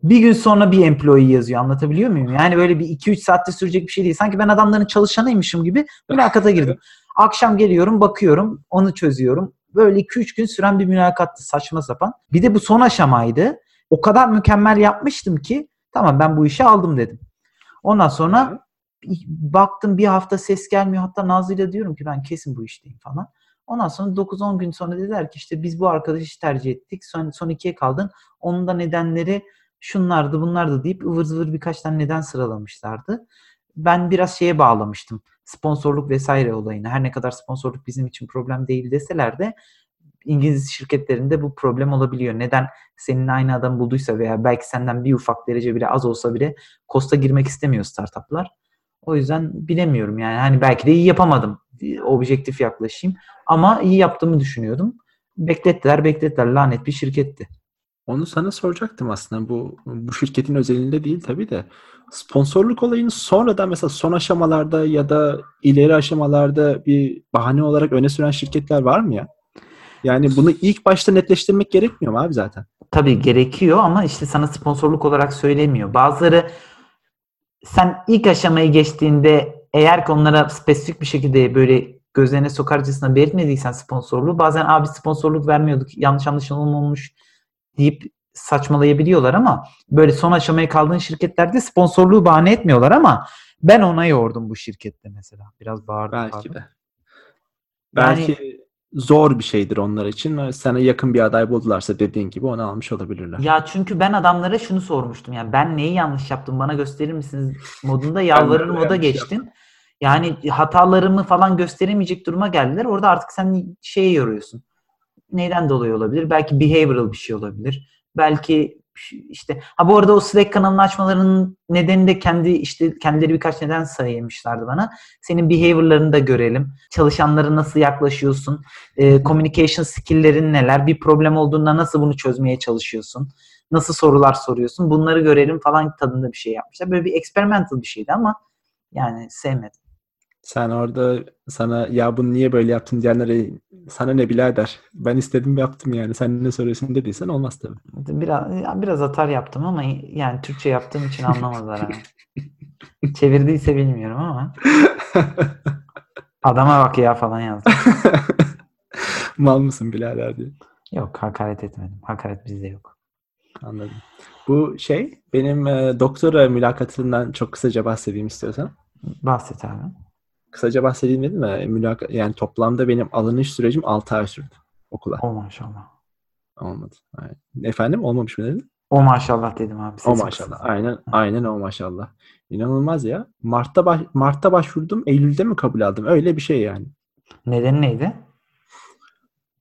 bir gün sonra bir employee yazıyor. Anlatabiliyor muyum? Yani böyle bir 2-3 saatte sürecek bir şey değil. Sanki ben adamların çalışanıymışım gibi mülakata girdim. Akşam geliyorum, bakıyorum, onu çözüyorum. Böyle 2-3 gün süren bir mülakattı saçma sapan. Bir de bu son aşamaydı. O kadar mükemmel yapmıştım ki tamam ben bu işi aldım dedim. Ondan sonra baktım bir hafta ses gelmiyor. Hatta Nazlı'yla diyorum ki ben kesin bu işteyim falan. Ondan sonra 9-10 gün sonra dediler ki işte biz bu arkadaşı tercih ettik. Son, son ikiye kaldın. Onun da nedenleri şunlardı bunlardı deyip ıvır zıvır birkaç tane neden sıralamışlardı. Ben biraz şeye bağlamıştım. Sponsorluk vesaire olayını. Her ne kadar sponsorluk bizim için problem değil deseler de İngiliz şirketlerinde bu problem olabiliyor. Neden senin aynı adam bulduysa veya belki senden bir ufak derece bile az olsa bile kosta girmek istemiyor startuplar. O yüzden bilemiyorum yani. Hani belki de iyi yapamadım. Objektif yaklaşayım. Ama iyi yaptığımı düşünüyordum. Beklettiler beklettiler. Lanet bir şirketti.
Onu sana soracaktım aslında. Bu bu şirketin özelinde değil tabii de. Sponsorluk olayını sonradan mesela son aşamalarda ya da ileri aşamalarda bir bahane olarak öne süren şirketler var mı ya? Yani bunu ilk başta netleştirmek gerekmiyor mu abi zaten?
Tabii gerekiyor ama işte sana sponsorluk olarak söylemiyor. Bazıları sen ilk aşamayı geçtiğinde eğer ki onlara spesifik bir şekilde böyle gözlerine sokarcasına belirtmediysen sponsorluğu bazen abi sponsorluk vermiyorduk yanlış anlaşılma olmuş deyip saçmalayabiliyorlar ama böyle son aşamaya kaldığın şirketlerde sponsorluğu bahane etmiyorlar ama ben ona yordum bu şirkette mesela. Biraz bağırdım.
Belki
pardon.
de. Belki zor bir şeydir onlar için. Sana yakın bir aday buldularsa dediğin gibi onu almış olabilirler.
Ya çünkü ben adamlara şunu sormuştum. Yani ben neyi yanlış yaptım bana gösterir misiniz modunda yalvarır moda
yanlış
geçtim. Yani hatalarımı falan gösteremeyecek duruma geldiler. Orada artık sen şeye yoruyorsun. Neyden dolayı olabilir? Belki behavioral bir şey olabilir. Belki işte ha bu arada o Slack kanalını açmalarının nedeni de kendi işte kendileri birkaç neden saymışlardı bana. Senin behavior'larını da görelim. Çalışanlara nasıl yaklaşıyorsun? E, communication skill'lerin neler? Bir problem olduğunda nasıl bunu çözmeye çalışıyorsun? Nasıl sorular soruyorsun? Bunları görelim falan tadında bir şey yapmışlar. Böyle bir experimental bir şeydi ama yani sevmedim.
Sen orada sana ya bunu niye böyle yaptın diyenlere sana ne birader ben istedim yaptım yani sen ne soruyorsun dediysen olmaz tabii.
Biraz biraz atar yaptım ama yani Türkçe yaptığım için anlamadılar hani. Çevirdiyse bilmiyorum ama. Adama bak ya falan yazdım.
Mal mısın birader diye.
Yok hakaret etmedim. Hakaret bizde yok.
Anladım. Bu şey benim e, doktora mülakatından çok kısaca bahsedeyim istiyorsan.
Bahset abi.
Kısaca bahsedeyim dedim mi? Mülakat, yani toplamda benim alınış sürecim 6 ay sürdü okula.
O maşallah.
Olmadı. Aynen. Efendim olmamış mı dedin?
O maşallah dedim abi.
O maşallah.
kısıldı.
Aynen aynen o maşallah. İnanılmaz ya. Mart'ta baş, Mart'ta başvurdum. Eylül'de mi kabul aldım? Öyle bir şey yani.
Nedeni neydi?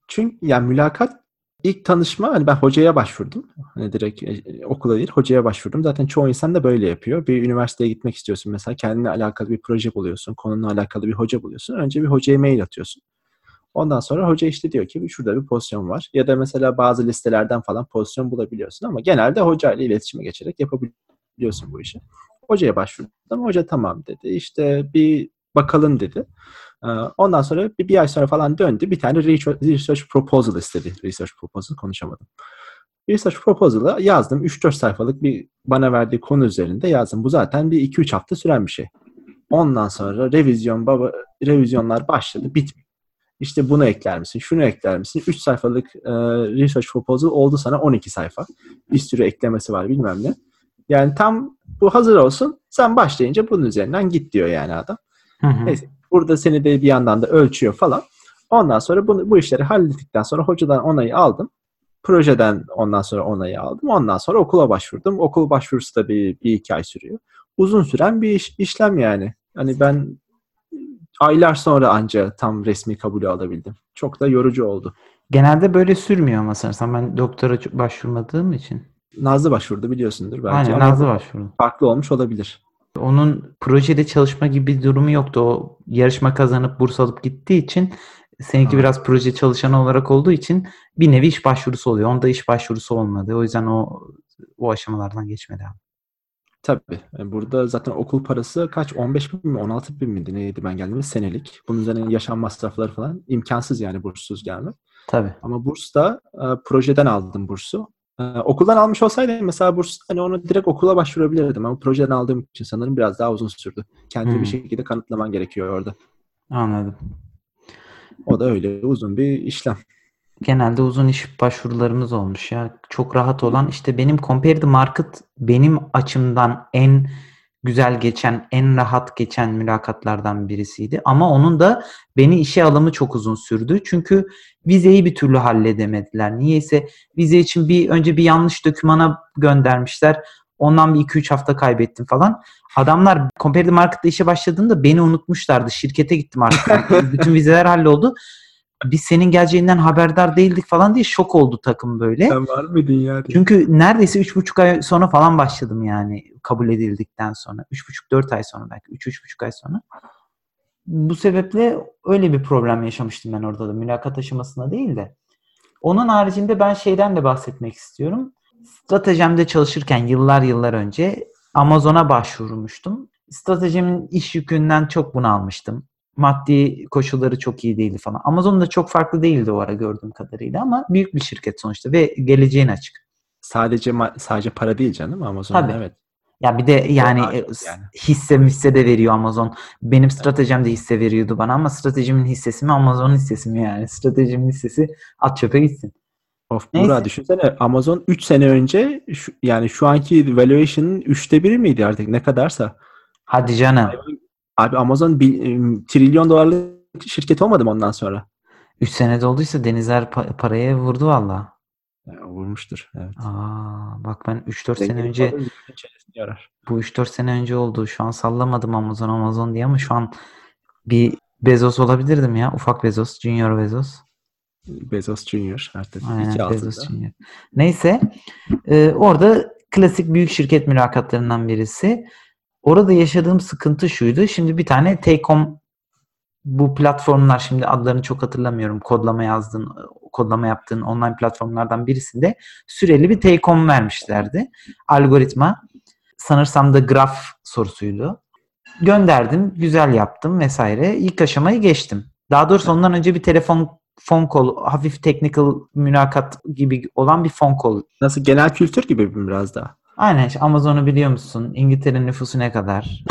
Çünkü yani mülakat ilk tanışma hani ben hocaya başvurdum. Hani direkt e, okula değil hocaya başvurdum. Zaten çoğu insan da böyle yapıyor. Bir üniversiteye gitmek istiyorsun mesela kendine alakalı bir proje buluyorsun. Konunla alakalı bir hoca buluyorsun. Önce bir hocaya mail atıyorsun. Ondan sonra hoca işte diyor ki şurada bir pozisyon var. Ya da mesela bazı listelerden falan pozisyon bulabiliyorsun ama genelde hocayla iletişime geçerek yapabiliyorsun bu işi. Hocaya başvurdum. Hoca tamam dedi. İşte bir bakalım dedi. Ee, Ondan sonra bir, bir ay sonra falan döndü. Bir tane research, proposal istedi. Research proposal konuşamadım. Research proposal'ı yazdım. 3-4 sayfalık bir bana verdiği konu üzerinde yazdım. Bu zaten bir 2-3 hafta süren bir şey. Ondan sonra revizyon baba revizyonlar başladı. Bitmiyor. İşte bunu ekler misin? Şunu ekler misin? 3 sayfalık e, research proposal oldu sana 12 sayfa. Bir sürü eklemesi var bilmem ne. Yani tam bu hazır olsun. Sen başlayınca bunun üzerinden git diyor yani adam.
Hı hı.
Neyse. Burada seni de bir yandan da ölçüyor falan. Ondan sonra bunu, bu işleri hallettikten sonra hocadan onayı aldım. Projeden ondan sonra onayı aldım. Ondan sonra okula başvurdum. Okul başvurusu da bir, bir iki ay sürüyor. Uzun süren bir iş, işlem yani. Hani ben aylar sonra anca tam resmi kabulü alabildim. Çok da yorucu oldu.
Genelde böyle sürmüyor ama sanırsam ben doktora başvurmadığım için.
Nazlı başvurdu biliyorsundur belki
Aynen Nazlı başvurdu.
farklı olmuş olabilir.
Onun projede çalışma gibi bir durumu yoktu. O yarışma kazanıp burs alıp gittiği için seninki
Ha.
biraz proje çalışanı olarak olduğu için bir nevi iş başvurusu oluyor. Onda iş başvurusu olmadı. O yüzden o o aşamalardan geçmedi abi.
Tabii. E, Burada zaten okul parası kaç? 15 bin mi? 16 bin miydi? Neydi ben geldiğimde? Senelik. Bunun üzerine yaşam masrafları falan. imkansız yani burssuz gelmek.
Tabii.
Ama burs da e, projeden aldım bursu. E, okuldan almış olsaydım mesela burs hani onu direkt okula başvurabilirdim ama projeden aldığım için sanırım biraz daha uzun sürdü. Kendini
Hmm.
bir şekilde kanıtlaman gerekiyor orada.
Anladım.
O da öyle uzun bir işlem.
Genelde uzun iş başvurularımız olmuş ya. Çok rahat olan işte benim Compare the Market benim açımdan en güzel geçen, en rahat geçen mülakatlardan birisiydi. Ama onun da beni işe alımı çok uzun sürdü. Çünkü vizeyi bir türlü halledemediler. Niyeyse vize için bir önce bir yanlış dokümana göndermişler. Ondan bir 2-3 hafta kaybettim falan. Adamlar Compare the Market'ta işe başladığında beni unutmuşlardı. Şirkete gittim artık. Bütün vizeler halloldu. Biz senin geleceğinden haberdar değildik falan diye şok oldu takım böyle.
Sen var mıydın ya?
Çünkü neredeyse 3,5 ay sonra falan başladım yani kabul edildikten sonra. 3,5-4 ay sonra belki. 3-3,5 ay sonra. Bu sebeple öyle bir problem yaşamıştım ben orada da. Mülakat aşamasında değil de. Onun haricinde ben şeyden de bahsetmek istiyorum. Stratejimde çalışırken yıllar yıllar önce Amazon'a başvurmuştum. Stratejimin iş yükünden çok bunalmıştım. Maddi koşulları çok iyi değildi falan. Amazon da çok farklı değildi o ara gördüğüm kadarıyla ama büyük bir şirket sonuçta ve geleceğin açık.
Sadece sadece para değil canım Amazon.
Tabii.
Evet.
Ya bir de yani, e,
yani.
hisse hisse de veriyor Amazon. Benim stratejim de hisse veriyordu bana ama stratejimin hissesi mi Amazon'un hissesi mi yani? Stratejimin hissesi at çöpe gitsin.
Of
Neyse.
Burak düşünsene Amazon 3 sene önce şu, yani şu anki valuation'ın 3'te biri miydi artık ne kadarsa.
Hadi canım.
Abi Amazon bir, trilyon dolarlık şirket olmadı mı ondan sonra?
3 senede olduysa denizler pa- paraya vurdu valla.
Ya, vurmuştur. Evet.
Aa, bak ben 3-4 sene önce
yarar.
bu 3-4 sene önce oldu. Şu an sallamadım Amazon Amazon diye ama şu an bir Bezos olabilirdim ya. Ufak Bezos, Junior Bezos.
Bezos Junior artık.
Aynen Bezos. Junior. Neyse e, orada klasik büyük şirket mülakatlarından birisi. Orada yaşadığım sıkıntı şuydu. Şimdi bir tane Take-Home bu platformlar şimdi adlarını çok hatırlamıyorum. Kodlama yazdığın, kodlama yaptığın online platformlardan birisinde süreli bir take-home vermişlerdi. Algoritma. Sanırsam da graf sorusuydu. Gönderdim, güzel yaptım vesaire. İlk aşamayı geçtim. Daha doğrusu ondan önce bir telefon phone call, hafif technical mülakat gibi olan bir phone call.
Nasıl genel kültür gibi mi biraz daha?
Aynen işte Amazon'u biliyor musun? İngiltere'nin nüfusu ne kadar?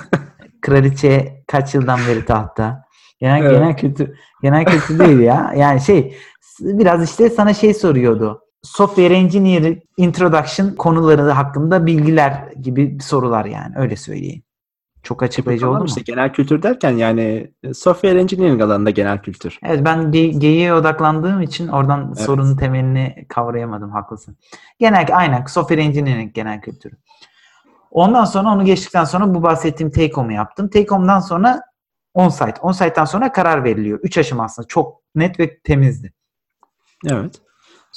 Kraliçe kaç yıldan beri tahtta? Genel
Evet.
genel kültür genel kültür değil ya. Yani şey biraz işte sana şey soruyordu. Software Engineer Introduction konuları hakkında bilgiler gibi sorular yani öyle söyleyeyim. Çok açıklayıcı
Tamam
oldu mu?
işte genel kültür derken yani e, software engineering alanında genel kültür.
Evet ben ge- geyiğe odaklandığım için oradan
Evet.
sorunun temelini kavrayamadım haklısın. Genel aynen software engineering genel kültürü. Ondan sonra onu geçtikten sonra bu bahsettiğim take home'u yaptım. Take home'dan sonra on-site. On-site'dan sonra karar veriliyor. Üç aşama aslında çok net ve temizdi.
Evet.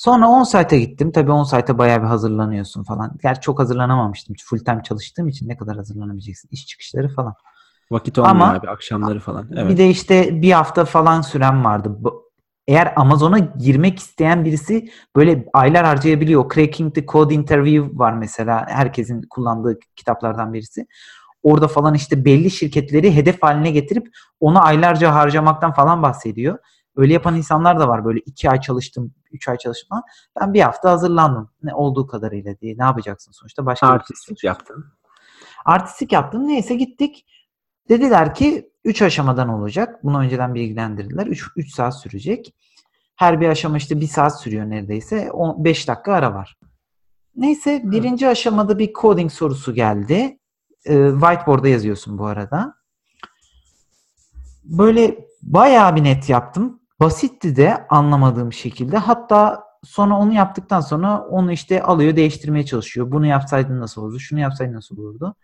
Sonra on-site'a gittim. Tabii on-site'a bayağı bir hazırlanıyorsun falan. Gerçi çok hazırlanamamıştım. Full time çalıştığım için ne kadar hazırlanabileceksin? İş çıkışları falan.
Vakit olmuyor
Ama-
abi akşamları falan. Evet.
Bir de işte bir hafta falan süren vardı. Eğer Amazon'a girmek isteyen birisi böyle aylar harcayabiliyor. Cracking the Code Interview var mesela. Herkesin kullandığı kitaplardan birisi. Orada falan işte belli şirketleri hedef haline getirip onu aylarca harcamaktan falan bahsediyor. Öyle yapan insanlar da var. Böyle iki ay çalıştım, üç ay çalıştım falan. Ben bir hafta hazırlandım. Ne olduğu kadarıyla diye. Ne yapacaksın sonuçta? Başka bir şey
yaptın.
Artistik yaptım. Neyse gittik. Dediler ki 3 aşamadan olacak. Bunu önceden bilgilendirdiler. 3 3 saat sürecek. Her bir aşama işte 1 saat sürüyor neredeyse. 5 dakika ara var. Neyse birinci aşamada bir coding sorusu geldi. Ee, whiteboard'a yazıyorsun bu arada. Böyle bayağı bir net yaptım. Basitti de anlamadığım şekilde. Hatta sonra onu yaptıktan sonra onu işte alıyor değiştirmeye çalışıyor. Bunu yapsaydın nasıl olurdu? Şunu yapsaydın nasıl olurdu?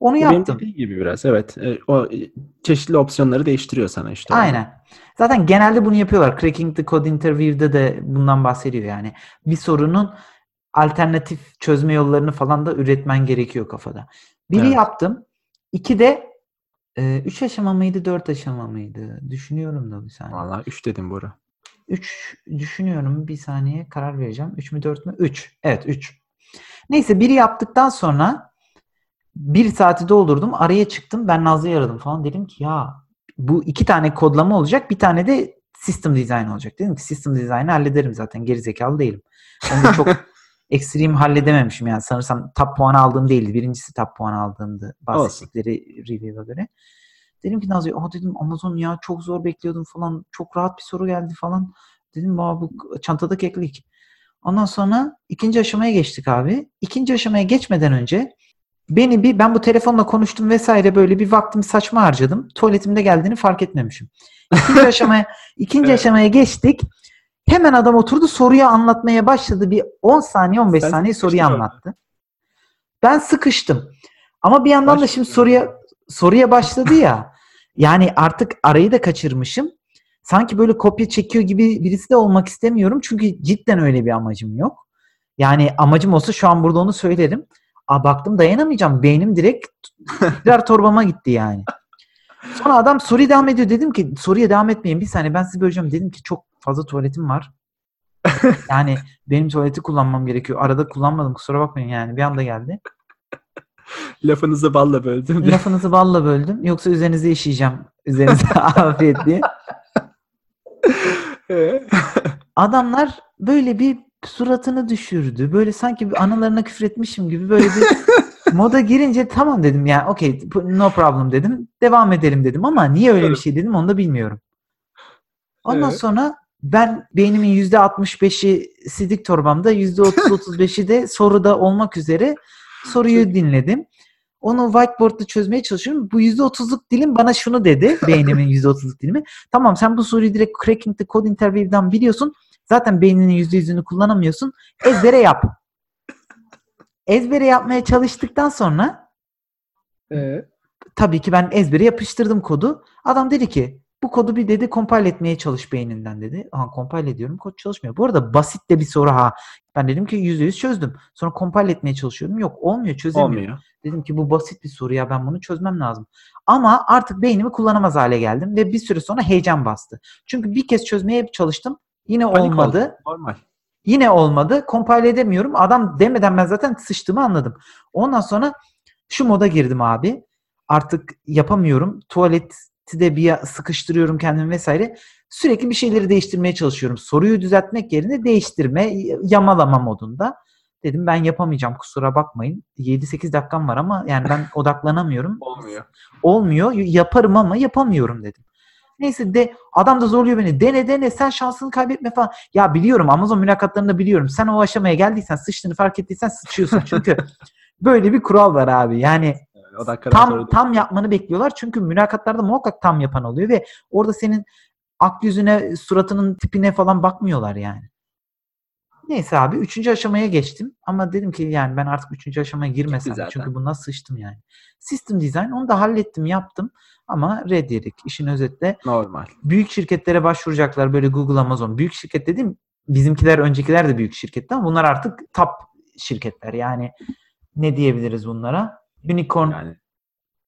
Onu
benim
yaptım.
dediğim gibi biraz evet. E, O e, çeşitli opsiyonları değiştiriyor sana işte.
Aynen. Zaten genelde bunu yapıyorlar. Cracking the Code Interview'de de bundan bahsediyor yani. Bir sorunun alternatif çözme yollarını falan da üretmen gerekiyor kafada. Biri
Evet.
yaptım. İki de e, üç aşama mıydı, dört aşama mıydı? Düşünüyorum da bir saniye.
Vallahi 3 dedim Bora.
3 düşünüyorum. Bir saniye karar vereceğim. 3 mü 4 mü? 3. Evet 3. Neyse biri yaptıktan sonra bir saati doldurdum. Araya çıktım. Ben Nazlı'yı aradım falan. Dedim ki ya bu iki tane kodlama olacak. Bir tane de system design olacak. Dedim ki system design'ı hallederim zaten. Gerizekalı değilim. Onu da çok ekstrem halledememişim yani. Sanırsam top puan aldığım değildi. Birincisi top puan aldığımdı. Bahsettikleri review'a göre. Dedim ki Nazlı, oh dedim Amazon ya çok zor bekliyordum falan. Çok rahat bir soru geldi falan. Dedim bu çantadaki eklik. Ondan sonra ikinci aşamaya geçtik abi. İkinci aşamaya geçmeden önce beni bir ben bu telefonla konuştum vesaire böyle bir vaktimi saçma harcadım. Tuvaletimde geldiğini fark etmemişim. İkinci aşamaya ikinci aşamaya geçtik. Hemen adam oturdu soruyu anlatmaya başladı. Bir 10 saniye 15
Sen
saniye soruyu anlattı. Ben sıkıştım. Ama bir yandan da şimdi soruya soruya başladı ya. Yani artık arayı da kaçırmışım. Sanki böyle kopya çekiyor gibi birisi de olmak istemiyorum. Çünkü cidden öyle bir amacım yok. Yani amacım olsa şu an burada onu söylerim. Aa, baktım dayanamayacağım. Beynim direkt birer torbama gitti yani. Sonra adam soruya devam ediyor. Dedim ki soruya devam etmeyin. Bir saniye ben sizi böleceğim. Dedim ki çok fazla tuvaletim var. Yani benim tuvaleti kullanmam gerekiyor. Arada kullanmadım kusura bakmayın yani. Bir anda geldi.
Lafınızı balla böldüm.
Lafınızı balla böldüm. Yoksa üzerinize işeyeceğim. Üzerinize afiyet diye. Adamlar böyle bir suratını düşürdü. Böyle sanki bir anılarına küfretmişim gibi böyle bir moda girince tamam dedim yani okey no problem dedim. Devam edelim dedim ama niye öyle bir şey dedim onu da bilmiyorum. Ondan
Evet.
sonra ben beynimin %65'i sidik torbamda %30-35'i de soruda olmak üzere soruyu dinledim. Onu whiteboard'da çözmeye çalışıyorum. Bu %30'luk dilim bana şunu dedi. Beynimin %30'luk dilimi. Tamam sen bu soruyu direkt Cracking the Code Interview'dan biliyorsun. Zaten beyninin %100'ünü kullanamıyorsun. Ezbere yap. Ezbere yapmaya çalıştıktan sonra
Ee,
tabii ki ben ezbere yapıştırdım kodu. Adam dedi ki bu kodu bir dedi compile etmeye çalış beyninden dedi. Aha compile ediyorum kod çalışmıyor. Bu arada basit de bir soru ha. Ben dedim ki %100 çözdüm. Sonra compile etmeye çalışıyorum. Yok olmuyor çözemiyorum.
olmuyor.
Dedim ki bu basit bir soru ya ben bunu çözmem lazım. Ama artık beynimi kullanamaz hale geldim ve bir süre sonra heyecan bastı. Çünkü bir kez çözmeye çalıştım. Yine
Panik
olmadı.
oldum. Normal.
Yine olmadı. Compile edemiyorum. Adam demeden ben zaten sıçtığımı anladım. Ondan sonra şu moda girdim abi. Artık yapamıyorum. Tuvaleti de bir sıkıştırıyorum kendimi vesaire. Sürekli bir şeyleri değiştirmeye çalışıyorum. Soruyu düzeltmek yerine değiştirme, yamalama modunda. Dedim ben yapamayacağım kusura bakmayın. 7-8 dakikam var ama yani ben odaklanamıyorum.
Olmuyor.
Olmuyor. Yaparım ama yapamıyorum dedim. Neyse de adam da zorluyor beni. Dene dene sen şansını kaybetme falan. Ya biliyorum Amazon mülakatlarını biliyorum. Sen o aşamaya geldiysen sıçtığını fark ettiysen sıçıyorsun. Çünkü böyle bir kural var abi. Yani
Yani o dakikadan
tam tam yapmanı bekliyorlar. Çünkü mülakatlarda muhakkak tam yapan oluyor ve orada senin ak yüzüne, suratının tipine falan bakmıyorlar yani. Neyse abi üçüncü aşamaya geçtim. Ama dedim ki yani ben artık üçüncü aşamaya girmesem.
zaten.
Çünkü bundan sıçtım yani. System design onu da hallettim yaptım. Ama red yedik. İşin özetle
normal.
büyük şirketlere başvuracaklar böyle Google, Amazon. Büyük şirket dedim bizimkiler öncekiler de büyük şirketti ama bunlar artık top şirketler. Yani ne diyebiliriz bunlara? Unicorn
Yani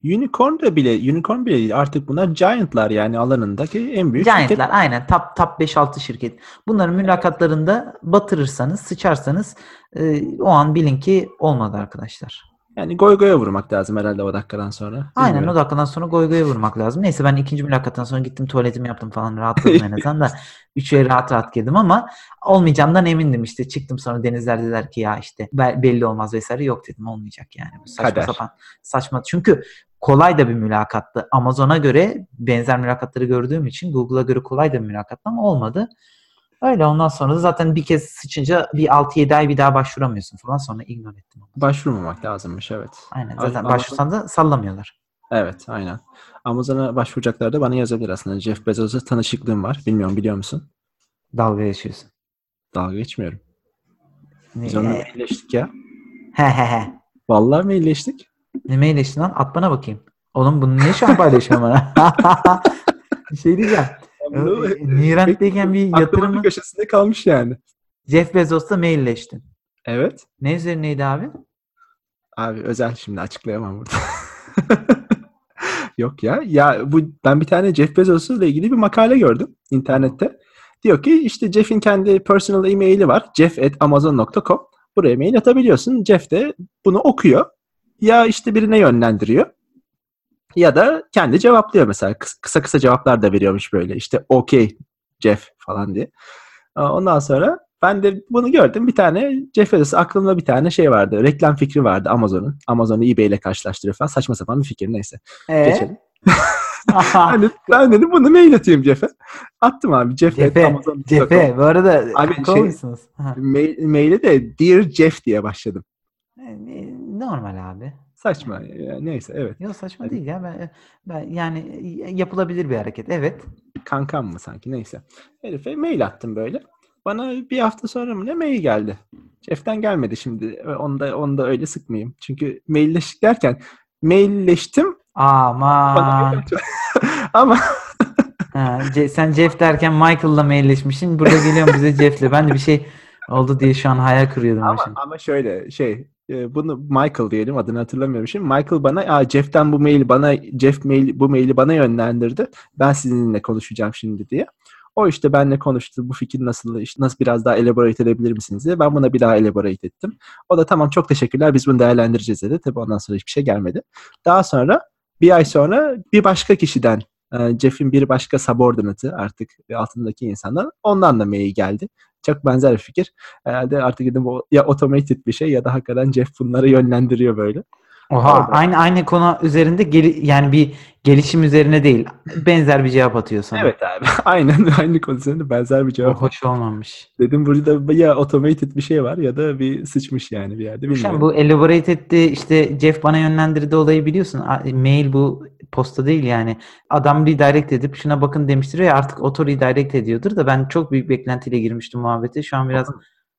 Unicorn da bile unicorn bile değil. Artık bunlar giant'lar yani alanındaki en büyük
Giant'lar
şirket.
aynen top top 5-6 şirket. Bunların mülakatlarında batırırsanız, sıçarsanız e, o an bilin ki olmadı arkadaşlar.
Yani goy goya vurmak lazım herhalde o dakikadan sonra.
Aynen
Bilmiyorum.
o dakikadan sonra goy goya vurmak lazım. Neyse ben ikinci mülakattan sonra gittim tuvaletimi yaptım falan rahatladım en azından da üçe rahat rahat girdim ama olmayacağımdan emindim işte çıktım sonra denizler dediler ki ya işte be- belli olmaz vesaire yok dedim olmayacak yani bu saçma
Kader.
sapan saçma çünkü kolay da bir mülakattı Amazon'a göre benzer mülakatları gördüğüm için Google'a göre kolay da bir mülakattı ama olmadı. Öyle ondan sonra da zaten bir kez sıçınca bir 6-7 ay bir daha başvuramıyorsun falan sonra ignore ettim.
Başvurmamak lazımmış evet.
Aynen
Ay-
zaten
Amazon-
başvursan da sallamıyorlar.
Evet aynen. Amazon'a başvuracaklar da bana yazabilir aslında. Jeff Bezos'la tanışıklığım var. Bilmiyorum biliyor musun?
Dalga geçiyorsun.
Dalga geçmiyorum. Biz
Ne-
onunla mailleştik ya.
He he he.
Vallahi mailleştik.
Ne mailleştin lan? At bana bakayım. Oğlum bunu niye şu an paylaşıyorsun bana? bir şey diyeceğim. Nirant'teyken bir
bir köşesinde kalmış yani.
Jeff Bezos'la mailleştin.
Evet.
Ne üzerineydi abi?
Abi özel şimdi açıklayamam burada. yok ya. Ya bu ben bir tane Jeff Bezos'la ilgili bir makale gördüm internette. Diyor ki işte Jeff'in kendi personal e-maili var. jeff@amazon.com. Buraya mail atabiliyorsun. Jeff de bunu okuyor. Ya işte birine yönlendiriyor. Ya da kendi cevaplıyor mesela. Kıs- Kısa kısa cevaplar da veriyormuş böyle. İşte okey Jeff falan diye. Ondan sonra ben de bunu gördüm. Bir tane Jeff Bezos aklımda bir tane şey vardı. Reklam fikri vardı Amazon'un. Amazon'u eBay ile karşılaştırıyor falan. Saçma sapan bir fikir neyse.
Ee?
Geçelim. Ben, de, ben dedim bunu mail atayım Jeff'e. Attım abi. Jeff
Cefe,
Amazon.
Cefe. Bu arada
Abi şey-. Mail, maili de Dear Jeff diye başladım.
E, Normal abi.
Saçma. Neyse evet.
Yok saçma
Hadi.
değil ya. Ben, ben yani yapılabilir bir hareket. Evet.
Kankam mı sanki neyse. Herife mail attım böyle. Bana bir hafta sonra mı ne mail geldi. Jeff'ten gelmedi şimdi. Onu da, onu da öyle sıkmayayım. Çünkü mailleştik derken mailleştim
Aman.
Ama
Ha, sen Jeff derken Michael'la mailleşmişsin. Burada geliyorum bize Jeff'le. Ben de bir şey oldu diye şu an hayal kuruyordum.
ama,
başım.
ama şöyle şey e, bunu Michael diyelim adını hatırlamıyorum şimdi. Michael bana Aa, Jeff'ten bu maili bana Jeff mail bu maili bana yönlendirdi. Ben sizinle konuşacağım şimdi diye. O işte benle konuştu. Bu fikir nasıl işte nasıl biraz daha elaborate edebilir misiniz diye. Ben buna bir daha elaborate ettim. O da tamam çok teşekkürler biz bunu değerlendireceğiz dedi. Tabii ondan sonra hiçbir şey gelmedi. Daha sonra bir ay sonra bir başka kişiden e, Jeff'in bir başka subordinate'ı artık altındaki insandan ondan da mail geldi. Çok benzer bir fikir. Herhalde artık dedim ya automated bir şey ya da hakikaten Jeff bunları yönlendiriyor böyle.
Oha
Orada.
aynı aynı konu üzerinde geli, yani bir gelişim üzerine değil. Benzer bir cevap atıyor sana.
Evet abi. Aynen aynı konusunda benzer bir
O
cevap.
hoş olmamış.
Dedim burada ya automated bir şey var ya da bir sıçmış yani bir yerde
Sen
bilmiyorum.
bu elaborate etti işte Jeff bana yönlendirdi olayı biliyorsun. Mail bu posta değil yani. Adam redirect edip şuna bakın demiştir ya artık auto redirect ediyordur da ben çok büyük beklentiyle girmiştim muhabbete. Şu an biraz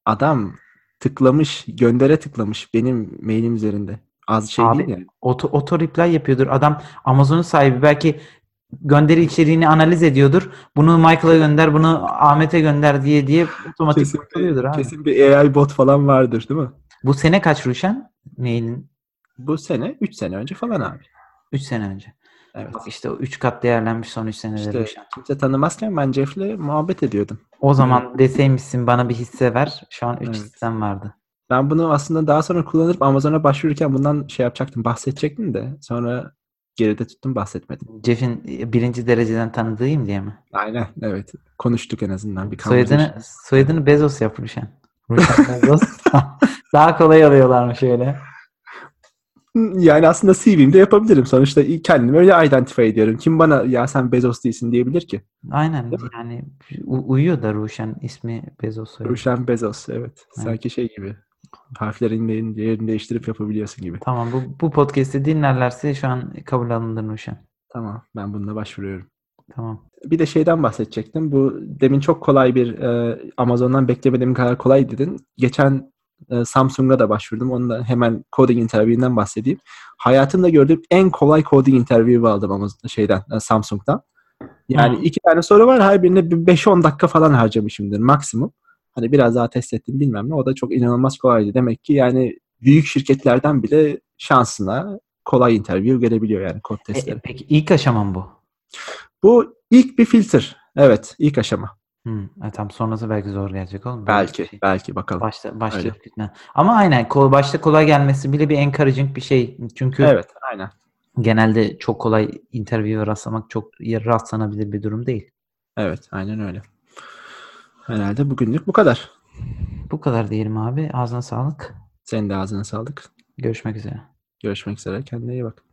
Adam tıklamış, göndere tıklamış benim mailim üzerinde. Az şey
Abi,
değil yani.
auto, auto reply yapıyordur. Adam Amazon'un sahibi belki gönderi içeriğini analiz ediyordur. Bunu Michael'a gönder, bunu Ahmet'e gönder diye diye otomatik
Kesin
kurtuluyordur
bir,
abi.
kesin bir AI bot falan vardır değil mi?
Bu sene kaç Ruşen? Mailin
Bu sene 3 sene önce falan abi.
3 sene önce.
Evet.
Bak işte o 3 kat değerlenmiş son 3 senedir
İşte
Ruşen.
kimse tanımazken ben Jeff'le muhabbet ediyordum.
O zaman deseymişsin bana bir hisse ver. Şu an 3
Evet.
hissem vardı.
Ben bunu aslında daha sonra kullanıp Amazon'a başvururken bundan şey yapacaktım, bahsedecektim de sonra geride tuttum bahsetmedim.
Jeff'in birinci dereceden tanıdığım diye mi?
Aynen evet. Konuştuk en azından bir
Soyadını,
conversation.
soyadını Bezos yap Ruşen. Ruşen Bezos. Daha kolay alıyorlarmış öyle.
Yani aslında CV'mde yapabilirim. Sonuçta kendimi öyle identify ediyorum. Kim bana ya sen Bezos değilsin diyebilir ki?
Aynen
Değil
yani u- uyuyor da Ruşen ismi Bezos. soyadı.
Ruşen Bezos evet.
Evet.
Sanki şey gibi. Harflerin yerini değiştirip yapabiliyorsun gibi.
Tamam bu, bu podcast'i dinlerlerse şu an kabul alınır Ruşen.
Tamam ben bununla başvuruyorum.
Tamam.
Bir de şeyden bahsedecektim. Bu demin çok kolay bir e, Amazon'dan beklemediğim kadar kolay dedin. Geçen e, Samsung'a da başvurdum. Onu da hemen coding interview'inden bahsedeyim. Hayatımda gördüğüm en kolay coding interview'u aldım Amazon şeyden, e, Samsung'dan. Yani
Hı.
iki tane soru var. Her birine bir 5-10 dakika falan harcamışımdır maksimum. Hani biraz daha test ettim bilmem ne. O da çok inanılmaz kolaydı. Demek ki yani büyük şirketlerden bile şansına kolay interview gelebiliyor yani kod
E,
testleri.
peki ilk aşamam bu.
Bu ilk bir filtre. Evet, ilk aşama.
Hmm, e, tamam sonrası belki zor gelecek oğlum.
Belki,
şey.
belki bakalım.
Başta, başta. Ama aynen kol, başta kolay gelmesi bile bir encouraging bir şey. Çünkü
Evet, aynen.
genelde çok kolay interview'e rastlamak çok rastlanabilir bir durum değil.
Evet, aynen öyle. Herhalde bugünlük bu kadar.
Bu kadar diyelim abi. Ağzına sağlık.
Senin de ağzına sağlık.
Görüşmek üzere.
Görüşmek üzere. Kendine iyi bak.